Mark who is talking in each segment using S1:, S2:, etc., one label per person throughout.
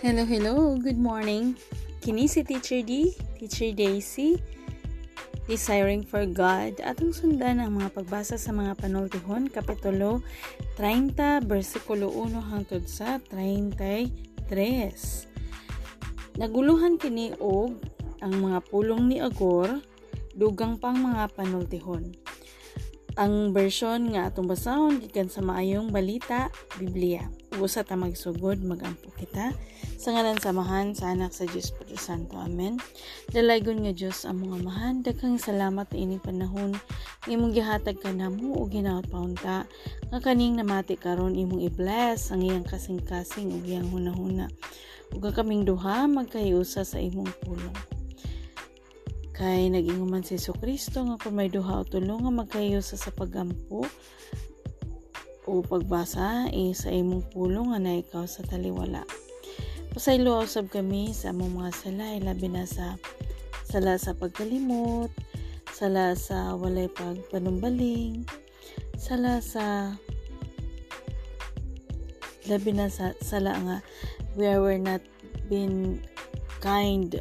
S1: Hello, hello. Good morning. Kini si Teacher D, Teacher Daisy, Desiring for God. Atong sundan ang mga pagbasa sa mga panultihon, Kapitulo 30, versikulo 1 hangtod sa 33. Naguluhan kini og ang mga pulong ni Agor, dugang pang mga panultihon. Ang version nga atong basahon gikan sa maayong balita, Biblia. Usa ta magsugod, magampo kita sa ngalan samahan sa anak sa Diyos Padre Santo. Amen. Dalaygon nga Diyos ang mga mahan. Daghang salamat ini panahon. Imong gihatag ka namo o ginawat paunta. Nga kaning namati karon imong i-bless ang iyang kasing-kasing ug iyang hunahuna. Ug kaming duha magkayusa sa imong pulong. Kay naginguman si Kristo nga kung may duha o tulo nga magkayusa sa pagampo o pagbasa eh, sa imong pulong nga na ikaw sa taliwala. Pasaylo usab kami sa among mga sala, labi na sa sala sa pagkalimot, sala sa walay pagpanumbaling, sala sa labi na sa sala nga where we're not been kind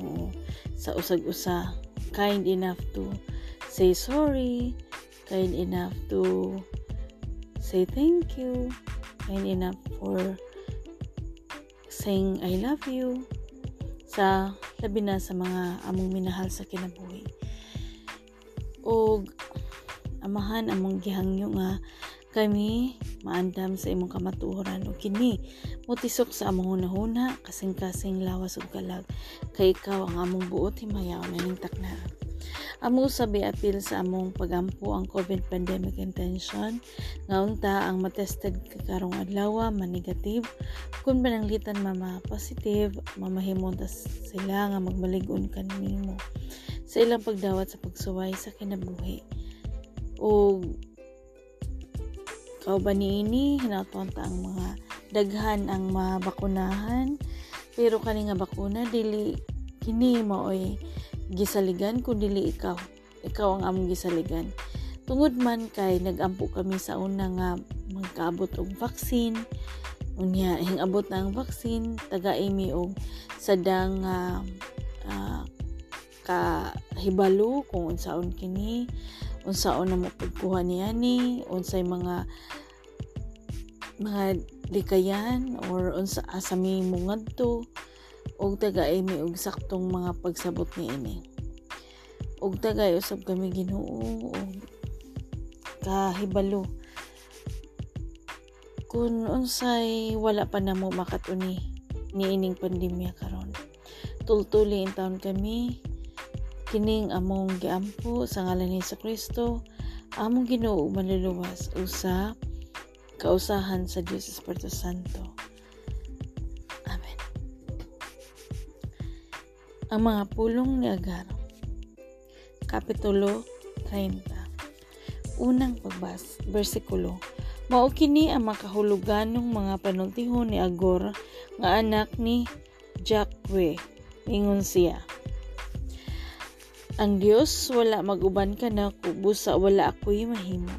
S1: o, sa usag-usa kind enough to say sorry kind enough to say thank you kind enough for saying I love you sa labi na sa mga among minahal sa kinabuhi. O amahan among gihangyo nga kami maandam sa imong kamatuoran o kini mutisok sa among hunahuna kasing-kasing lawas ug kalag kay ikaw ang among buot himayaw na ning taknaran. Amo sabi apil sa among pagampo ang COVID pandemic intention. Nga unta ang matested karong adlaw ma-negative kun pananglitan mama positive mamahimon tas sila nga magmalig-on kanimo sa ilang pagdawat sa pagsuway sa kinabuhi. O kauban niini hinatonta ang mga daghan ang mabakunahan. Pero kani nga bakuna dili kini maoy gisaligan kun dili ikaw. Ikaw ang among gisaligan. Tungod man kay nagampo kami sa una nga magkaabot og vaccine unya hingabot na ang vaccine taga-imi og sadang uh, uh, kahibalo kung unsaon kini unsaon na mo pagkuha niya ni unsay mga mga likayan or unsa asa mi mo ngadto og taga-imi og saktong mga pagsabot ni ini. Og tagay usab kami Ginoo og kahibalo. Kung unsay wala pa na mo makatuni ni ining pandemya karon. Tultuli in taon kami kining among giampo sa ngalan ni Kristo among Ginoo manluluwas usa kausahan sa Dios Espiritu Santo Ang mga pulong ni Agar Kapitulo 30 Unang pagbas, versikulo. Mao kini ang makahulugan ng mga panultihon ni Agor nga anak ni Jakwe ingon siya Ang Dios wala maguban ka na busa wala ako'y mahimo.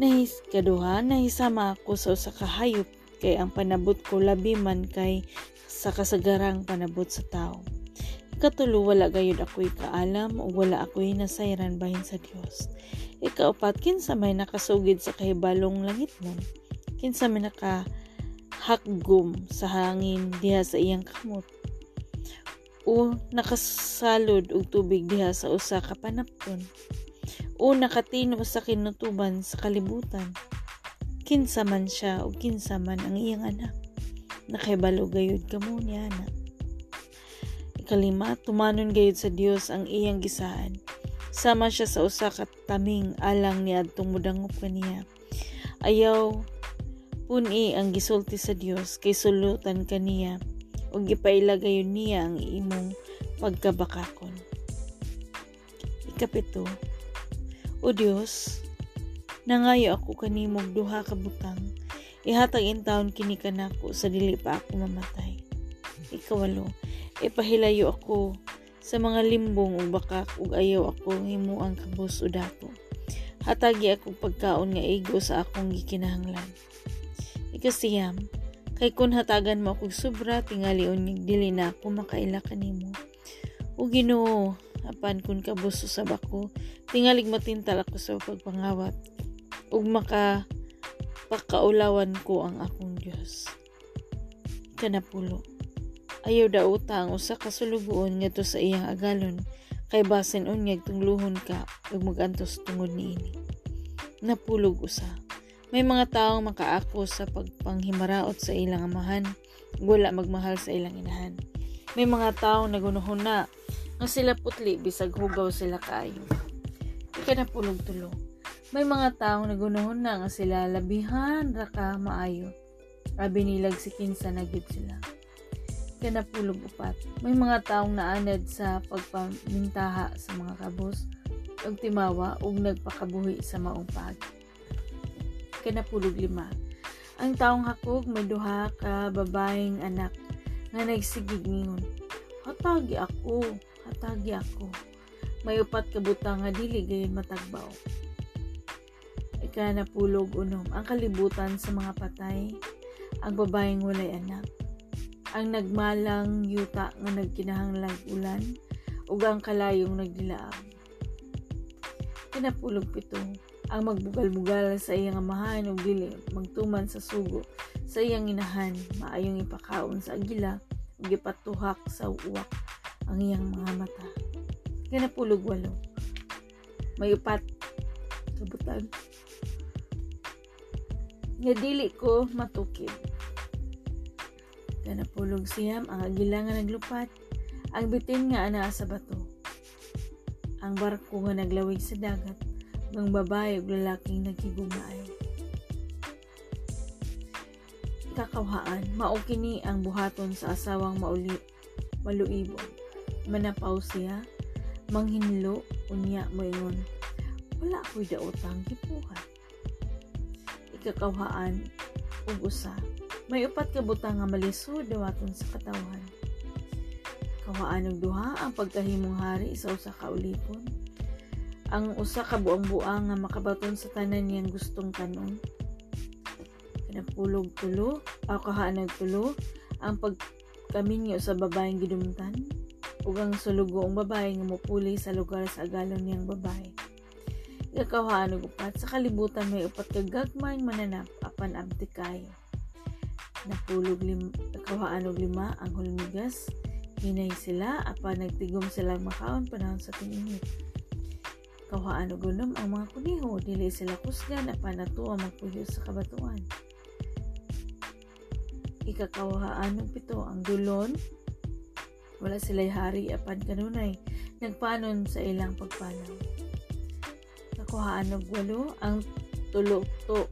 S1: Nahis kaduha nahisama ako sa usa ka hayop kay ang panabot ko labi man kay sa kasagarang panabot sa tao Ikatulo, wala gayud ako'y kaalam o wala ako'y nasayran bahin sa Dios. Ikaapat, kinsa may nakasugid sa kahibalong langit mo. Kinsa may nakahakgom sa hangin diha sa iyang kamot. O nakasalod og tubig diha sa usa ka panapton. O nakatino sa kinutuban sa kalibutan. Kinsa man siya o kinsa man ang iyang anak. Nakahibalo gayud kamo niya anak Ikalima, tumanon gayud sa Dios ang iyang gisaan. Sama siya sa usa ka taming alang ni adtong mudangop kaniya. Ayaw puni ang gisulti sa Dios kay sulutan kaniya ug gipaila gayon niya ang imong pagkabakakon. Ikapito, O Dios, nangayo ako kanimog duha ka butang. Ihatag in taon kini kanako sa dili pa ako mamatay. Ikawalo, ipahilayo ako sa mga limbong ug bakak ug ayaw ako himo ang kabus o dato. Hatagi ako pagkaon nga igo sa akong gikinahanglan. Ikasiyam, Kay kun hatagan mo akong sobra, tingali unyig dili na ako makaila kanimo. O ginoo, apan kun kabuso sa bako, tingalig matintal ako sa pagpangawat. Ug maka pakaulawan ko ang akong Diyos. Kanapulo. Ayaw da uta ang usa ka sulugoon ngadto sa iyang agalon kay basin unyag tungluhon ka ug magantos tungod niini. Napulog usa may mga taong makaako sa pagpanghimaraot sa ilang amahan, wala magmahal sa ilang inahan. May mga taong nagunuhon na nga sila putli bisag hugaw sila kaayo. Ika na pulog tulo. May mga taong nagunuhon na nga sila labihan ra ka maayo. Abi nilag si kinsa nagib sila. Ika na pulog upat. May mga taong naanad sa pagpamintaha sa mga kabos ug timawa ug nagpakabuhi sa maong paagi kanapulog lima. Ang taong hakog may duha ka babaeng anak nga nagsigig ningon. Hatagi ako, hatagi ako. May upat ka butang nga dili gayon matagbaw. Ika napulog unom ang kalibutan sa mga patay, ang babaeng walay anak, ang nagmalang yuta nga nagkinahanglag ulan, ug ang kalayong nagdilaab. Kinapulog pitong ang magbugal-bugal sa iyang amahan ug dili magtuman sa sugo. Sa iyang inahan maayong ipakaon sa agila ug ipatuhak sa uwak ang iyang mga mata. Ganapulog walo. May upat kabutan. Nga dili ko matukib ganapulog siyam ang agila nga naglupat ang bitin nga anaa sa bato ang barko nga naglawig sa dagat ng babae ug lalaking nagkigugnaay. Kakawhaan, mao kini ang buhaton sa asawang mauli maluibon. Manapaw siya, manghinlo, unya moingon. Wala ko'y daotang gipuhat. Ikakawhaan, ug usa. May upat ka butang nga malisod dawaton sa katawan. Kawaan og duha ang pagkahimong hari sa usa ka ulipon ang usa ka buang-buang nga makabaton sa tanan niyang gustong kanon. Kanapulog tulo, o kahanag tulo, ang pagkaminyo sa babaeng gidumtan, ug ang sulugo ang babae nga mupuli sa lugar sa agalon niyang babae. Gakawahan og upat sa kalibutan may upat ka gagmayng mananap apan abdi kayo. Napulog lim kawaan og lima ang hulmigas, hinay sila apan nagtigom sila makaon panahon sa tinginit Kawhaan og gunom ang mga kuniho, dili sila kusgan apan natuwa magpuyo sa kabatuan. Ikakawhaan og pito ang dulon, wala sila'y hari apan kanunay, nagpanon sa ilang pagpanaw. Kakuhaan og walo, ang tulok-to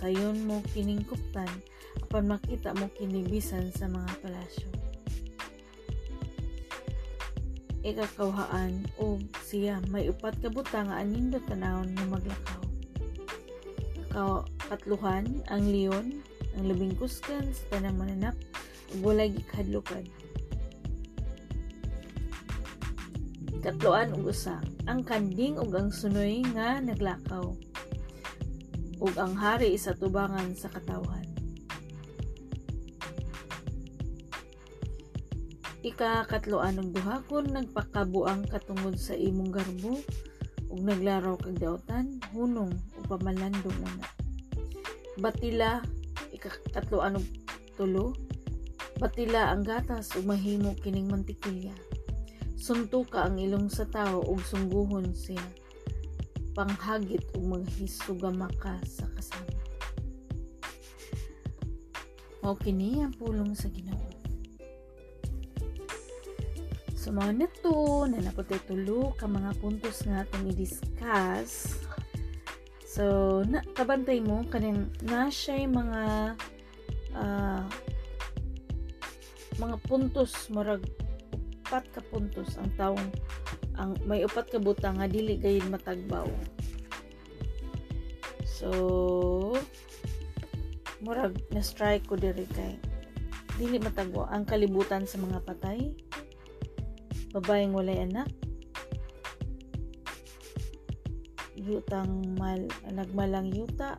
S1: sayon mo kining kuptan, apan makita mo kinibisan sa mga palasyo. ikakawhaan o siya may upat ka butang nga anindot tanawon nga maglakaw. Katluhan ang leon, ang labing kuskan sa tanang mananap, ug walay gikadlukad. Katloan ug usa, ang kanding ug ang sunoy nga naglakaw. Ug ang hari sa tubangan sa katawhan. Ikakatloan ng duha kun nagpakabuang katungod sa imong garbo ug naglaraw kag daotan hunong ug pamalandong una. Batila ikakatloan og tulo batila ang gatas ug mahimo kining mantikilya. Suntuka ang ilong sa tao ug sungguhon siya. Panghagit ug maghisugama ka sa kasama. Mao kini ang pulong sa Ginoo. So, mga neto, na naputay tulo ka mga puntos nga atong i-discuss. So, na, kabantay mo, kanin na siya mga uh, mga puntos, marag upat ka puntos ang taong ang may upat ka butang nga dili gayud matagbaw. So, murag na strike ko diri kay dili matagbaw ang kalibutan sa mga patay. Babaeng walay anak. Yutang mal nagmalang yuta.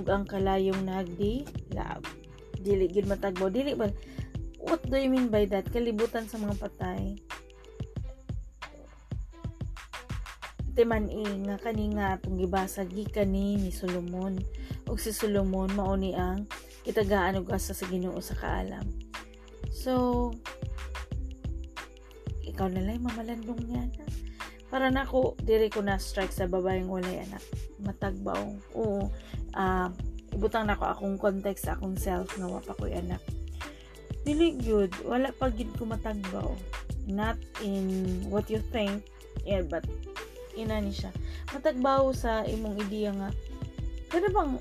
S1: Ug ang kalayong nagdi laab dili gid matagbaw. Dili ba what do you mean by that? Kalibutan sa mga patay timan i nga kani nga atong gibasa gikan ni ni Solomon. Ug si Solomon mao ni ang kitagaan og asa sa Ginoo sa kaalam. So ikaw na lang mamalandong niya na. Para nako diri ko na strike sa babaeng walay anak. Matagbaw oo uh, ibutang nako akong context sa akong self nga wa pa anak. Dili good. Wala pa gid ko matagbaw not in what you think yeah, but ina ni siya. Matagbaw sa imong ideya nga kada bang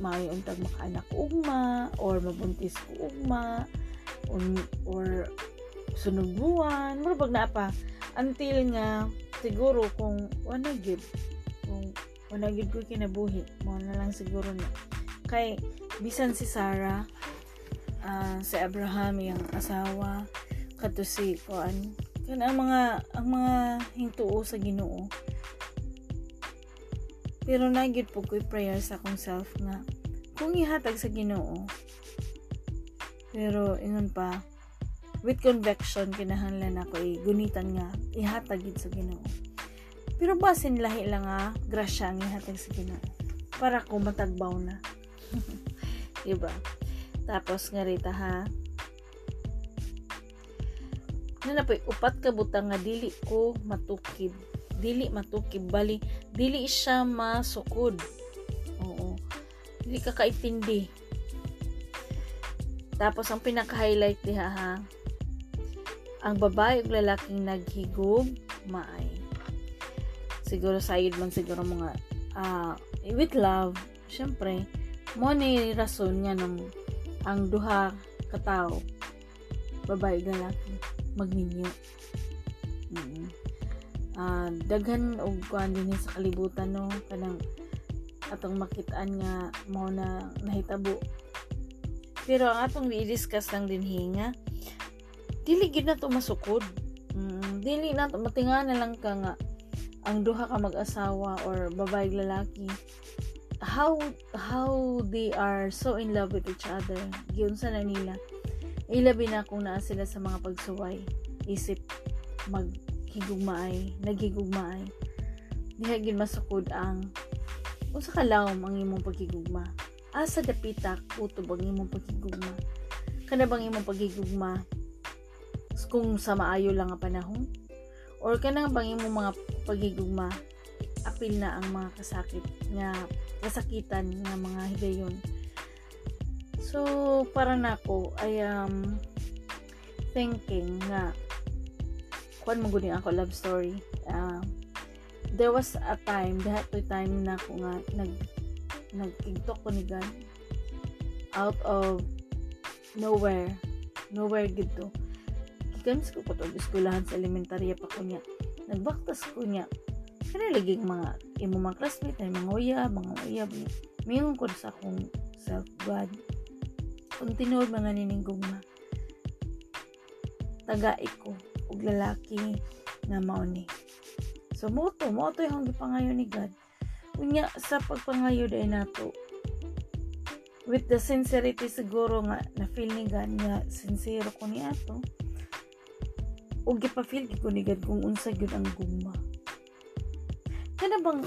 S1: may untag makaanak ugma or mabuntis ko ugma or, or sunod buwan? Murag na pa until nga siguro kung wala gid kung wala gid ko kinabuhi mo na lang siguro na. Kay bisan si Sarah uh, si Abraham yung asawa kato si kuan kan ang mga ang mga hintuo sa Ginoo. Pero nagyud po ko'y prayer sa akong self nga kung ihatag sa Ginoo. Pero ingon pa with conviction kinahanglan ako i gunitan nga ihatag gid sa Ginoo. Pero basin lahi lang nga grasya ang ihatag sa Ginoo. Para ko matagbaw na. Diba? Tapos nga rita ha na napoy upat ka butang nga dili ko matukib dili matukib bali dili siya masukod. Oo. Dili ka kaitindi tapos ang pinaka-highlight diha ha? Ang babae ug lalaking naghigog maay. Siguro sayod man siguro mga uh, with love syempre mo ni rason nga ng ang duha katao babae lalaki magminyo. Mm-hmm. Uh, daghan og kuan din sa kalibutan no kanang atong makitaan nga mo na nahitabo. Pero ang atong i-discuss lang din hinga dili gid na to masukod. Mm, dili na to matinga na lang ka nga ang duha ka mag-asawa or babae lalaki how how they are so in love with each other giunsa na nila Ilabi na kung naa sila sa mga pagsuway. Isip maghigugmaay, naghigugmaay. Diha gid masukod ang unsa ka lawom ang imong paghigugma. Asa dapitak utob ang imong paghigugma. Kana bang imong paghigugma kung sa maayo lang nga panahon? Or kana bang imong mga paghigugma apil na ang mga kasakit nga kasakitan nga mga higayon So, para nako, I am thinking na kuan mo guni ako love story. Uh, there was a time, dahat to time na ako nga nag nagkigtok ko ni God. Out of nowhere nowhere gito. Kikamis ko po to eskulahan sa elementarya pa ko niya. Nagbaktas ko niya. Kaya lagi mga imo mga classmate mga uyab mga uyab mingon ko sa akong self God kung tinuod mga nininggugma taga ko ug lalaki nga mao ni so mo to mo to yung gipangayo ni God. Unya sa pagpangayo ay nato with the sincerity siguro nga na feel ni God nga sincere ko ni ato ug gipa-feel ko ni God kung unsa gyud ang gugma. Kana bang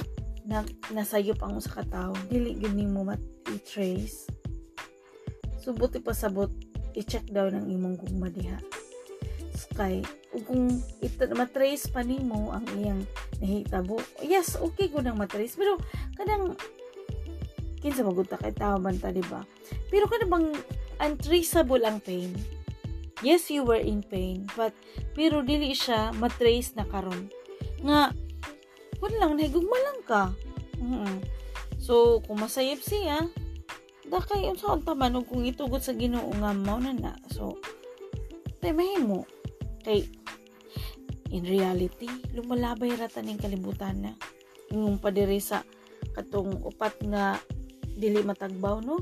S1: na, nasayop ang usa ka tawo dili gyud nimo mat-trace So, buti pa sabot, i-check daw ng imong gugma diha. Sky, ug kung ita, matrace pa nimo ang iyang nahitabo, yes, okay ko nang matrace. Pero, kadang, kinsa magunta kay tao man ta, diba? Pero kadang bang untraceable ang pain. Yes, you were in pain, but pero dili siya matrace na karon. Nga, wala lang, nahigugma lang ka. Mm-hmm. So, kung masayip siya, da kay unsa ang taman kung itugot sa Ginoo nga mao na na. So tay mahimo kay in reality lumalabay rata ning kalibutan na. Yung padiri sa katong upat nga dili matagbaw no?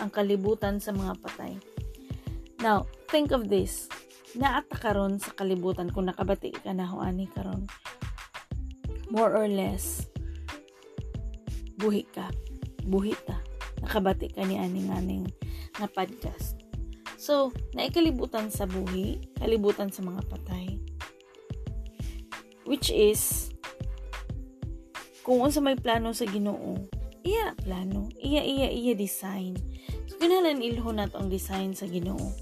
S1: Ang kalibutan sa mga patay. Now think of this. Naata karon sa kalibutan kung nakabati ka na ani karon. More or less buhi ka. Buhi ta nakabati ka ni aning aning nga podcast. So, naikalibutan sa buhi, kalibutan sa mga patay. Which is, kung unsa may plano sa Ginoo, iya plano, iya iya iya design. So, kinahanglan ilhon nato ang design sa Ginoo.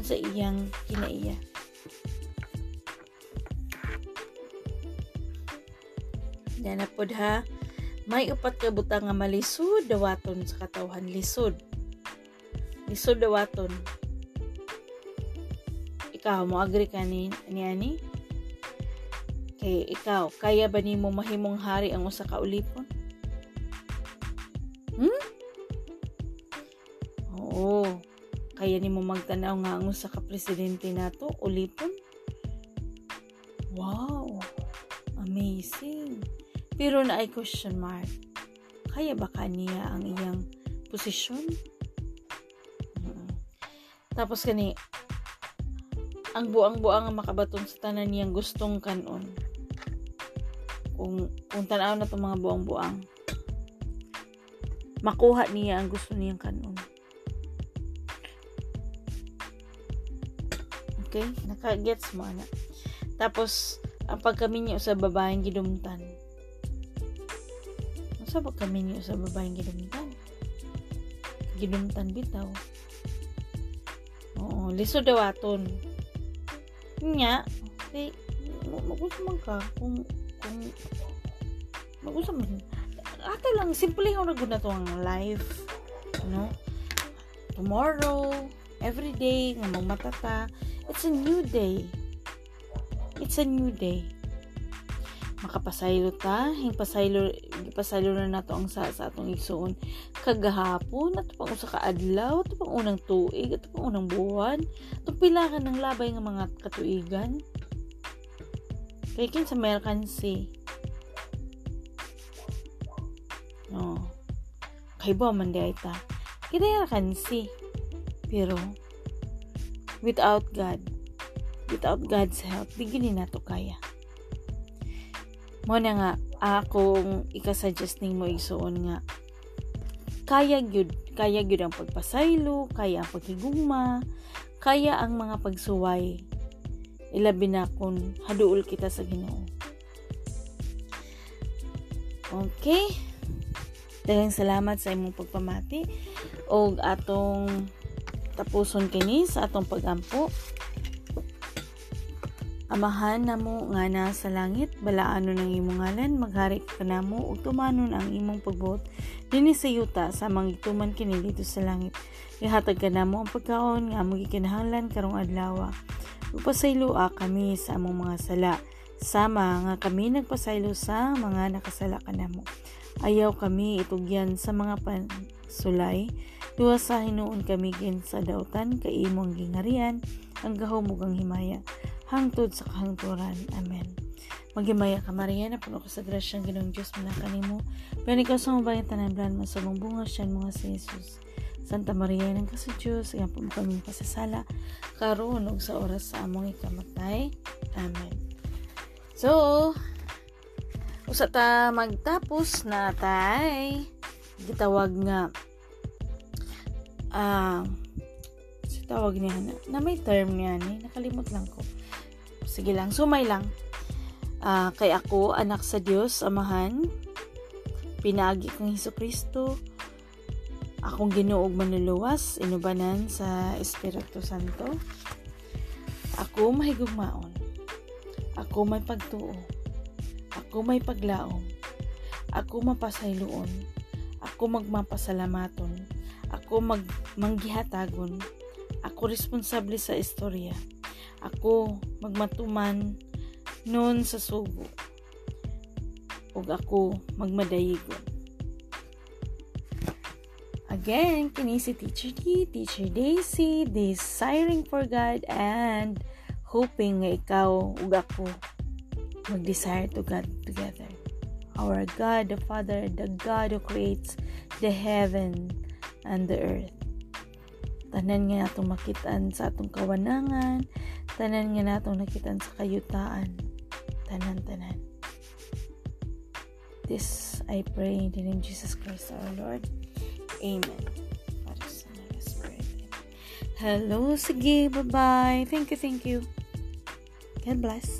S1: Sa iyang kinaiya. Dana pod ha, may upat ka butang nga malisod dawaton sa katawhan lisod. Lisod dawaton. Ikaw mo agree ka ni ni ani? Kay ikaw, kaya ba nimo mahimong hari ang usa ka ulipon? Hmm? Oo. Kaya nimo magtanaw nga ang usa ka presidente nato ulipon? Pero na ay question mark. Kaya ba kaniya ang iyang posisyon? Tapos kani, ang buang-buang ang makabaton sa tanan niyang gustong kanon. Kung, kung tanaw na itong mga buang-buang, makuha niya ang gusto niyang kanon. Okay? Naka-gets mo, na. Tapos, ang pagkami niya sa babaeng gidumtan, sa kami niyo sa babaeng gidumtan. Gidumtan bitaw. Oo, lisod daw aton. Nya, di, magusto man ka kung, kung, magusto man. Ato lang, simple yung naguna to ang life. No? Tomorrow, every day, nga magmatata, it's a new day. It's a new day makapasaylo ta hing pasaylo gipasaylo na nato ang sa sa atong igsuon kagahapon. Ato pang usa ka adlaw ato pang unang tuig ato pang unang buwan. Ato pilahan ng labay nga mga katuigan. Kay kin sa merkansi. No. Kay ba man di ta kidaya kansi. Pero without God without God's help di gini nato kaya mo na nga akong ikasuggest ning mo igsuon nga kaya gyud kaya gyud ang pagpasaylo kaya ang paghigugma kaya ang mga pagsuway. Ilabi na kung haduol kita sa Ginoo. Okay. Daghang salamat sa imong pagpamati og atong tapuson kini sa atong pagampo Amahan namo nga na sa langit, balaano ng imong ngalan, maghari ka namo ug tumanon ang imong pagbuot dinhi sa yuta sa mangituman kini dito sa langit. Ihatag ka namo ang pagkaon nga among gikinahanglan karong adlaw. Upasaylua kami sa among mga sala, sama nga kami nagpasaylo sa mga nakasala kanamo. Ayaw kami itugyan sa mga pansulay, duwa sa hinuon kami gin sa dautan kay imong gingarian ang gahumugang himaya hangtod sa kahangturan. Amen. Magimaya ka Maria na puno ka sa grasyang ginong Diyos manakani mo. Pero ikaw sa mabayang tanan blan mo sa bunga siya mga si Jesus. Santa Maria ng kasi Diyos, nga po kami pasasala, karoon og sa oras sa among ikamatay. Amen. So, usa ta magtapos na tay gitawag nga ah uh, si tawag niya na, na may term niya ni nakalimot lang ko Sige lang, sumay lang. Uh, kay ako, anak sa Diyos, amahan, pinagi kong Heso Kristo, akong ginuog manluluwas, inubanan sa Espiritu Santo. Ako may gugmaon. Ako may pagtuo. Ako may paglaom. Ako mapasayloon. Ako magmapasalamaton. Ako mag manggihatagon. Ako responsable sa istorya ako magmatuman noon sa subo. Ug ako magmadayigon again kini si Teacher D, Teacher Daisy desiring for God and hoping nga ikaw ug ako mag-desire to God together. Our God the Father the God who creates the heaven and the earth tanan nga atong makitaan sa atong kawanangan. Tanan nga natong nakitan sa kayutaan. Tanan tanan. This I pray in the name of Jesus Christ our Lord. Amen. Hello, sige, bye-bye. Thank you, thank you. God bless.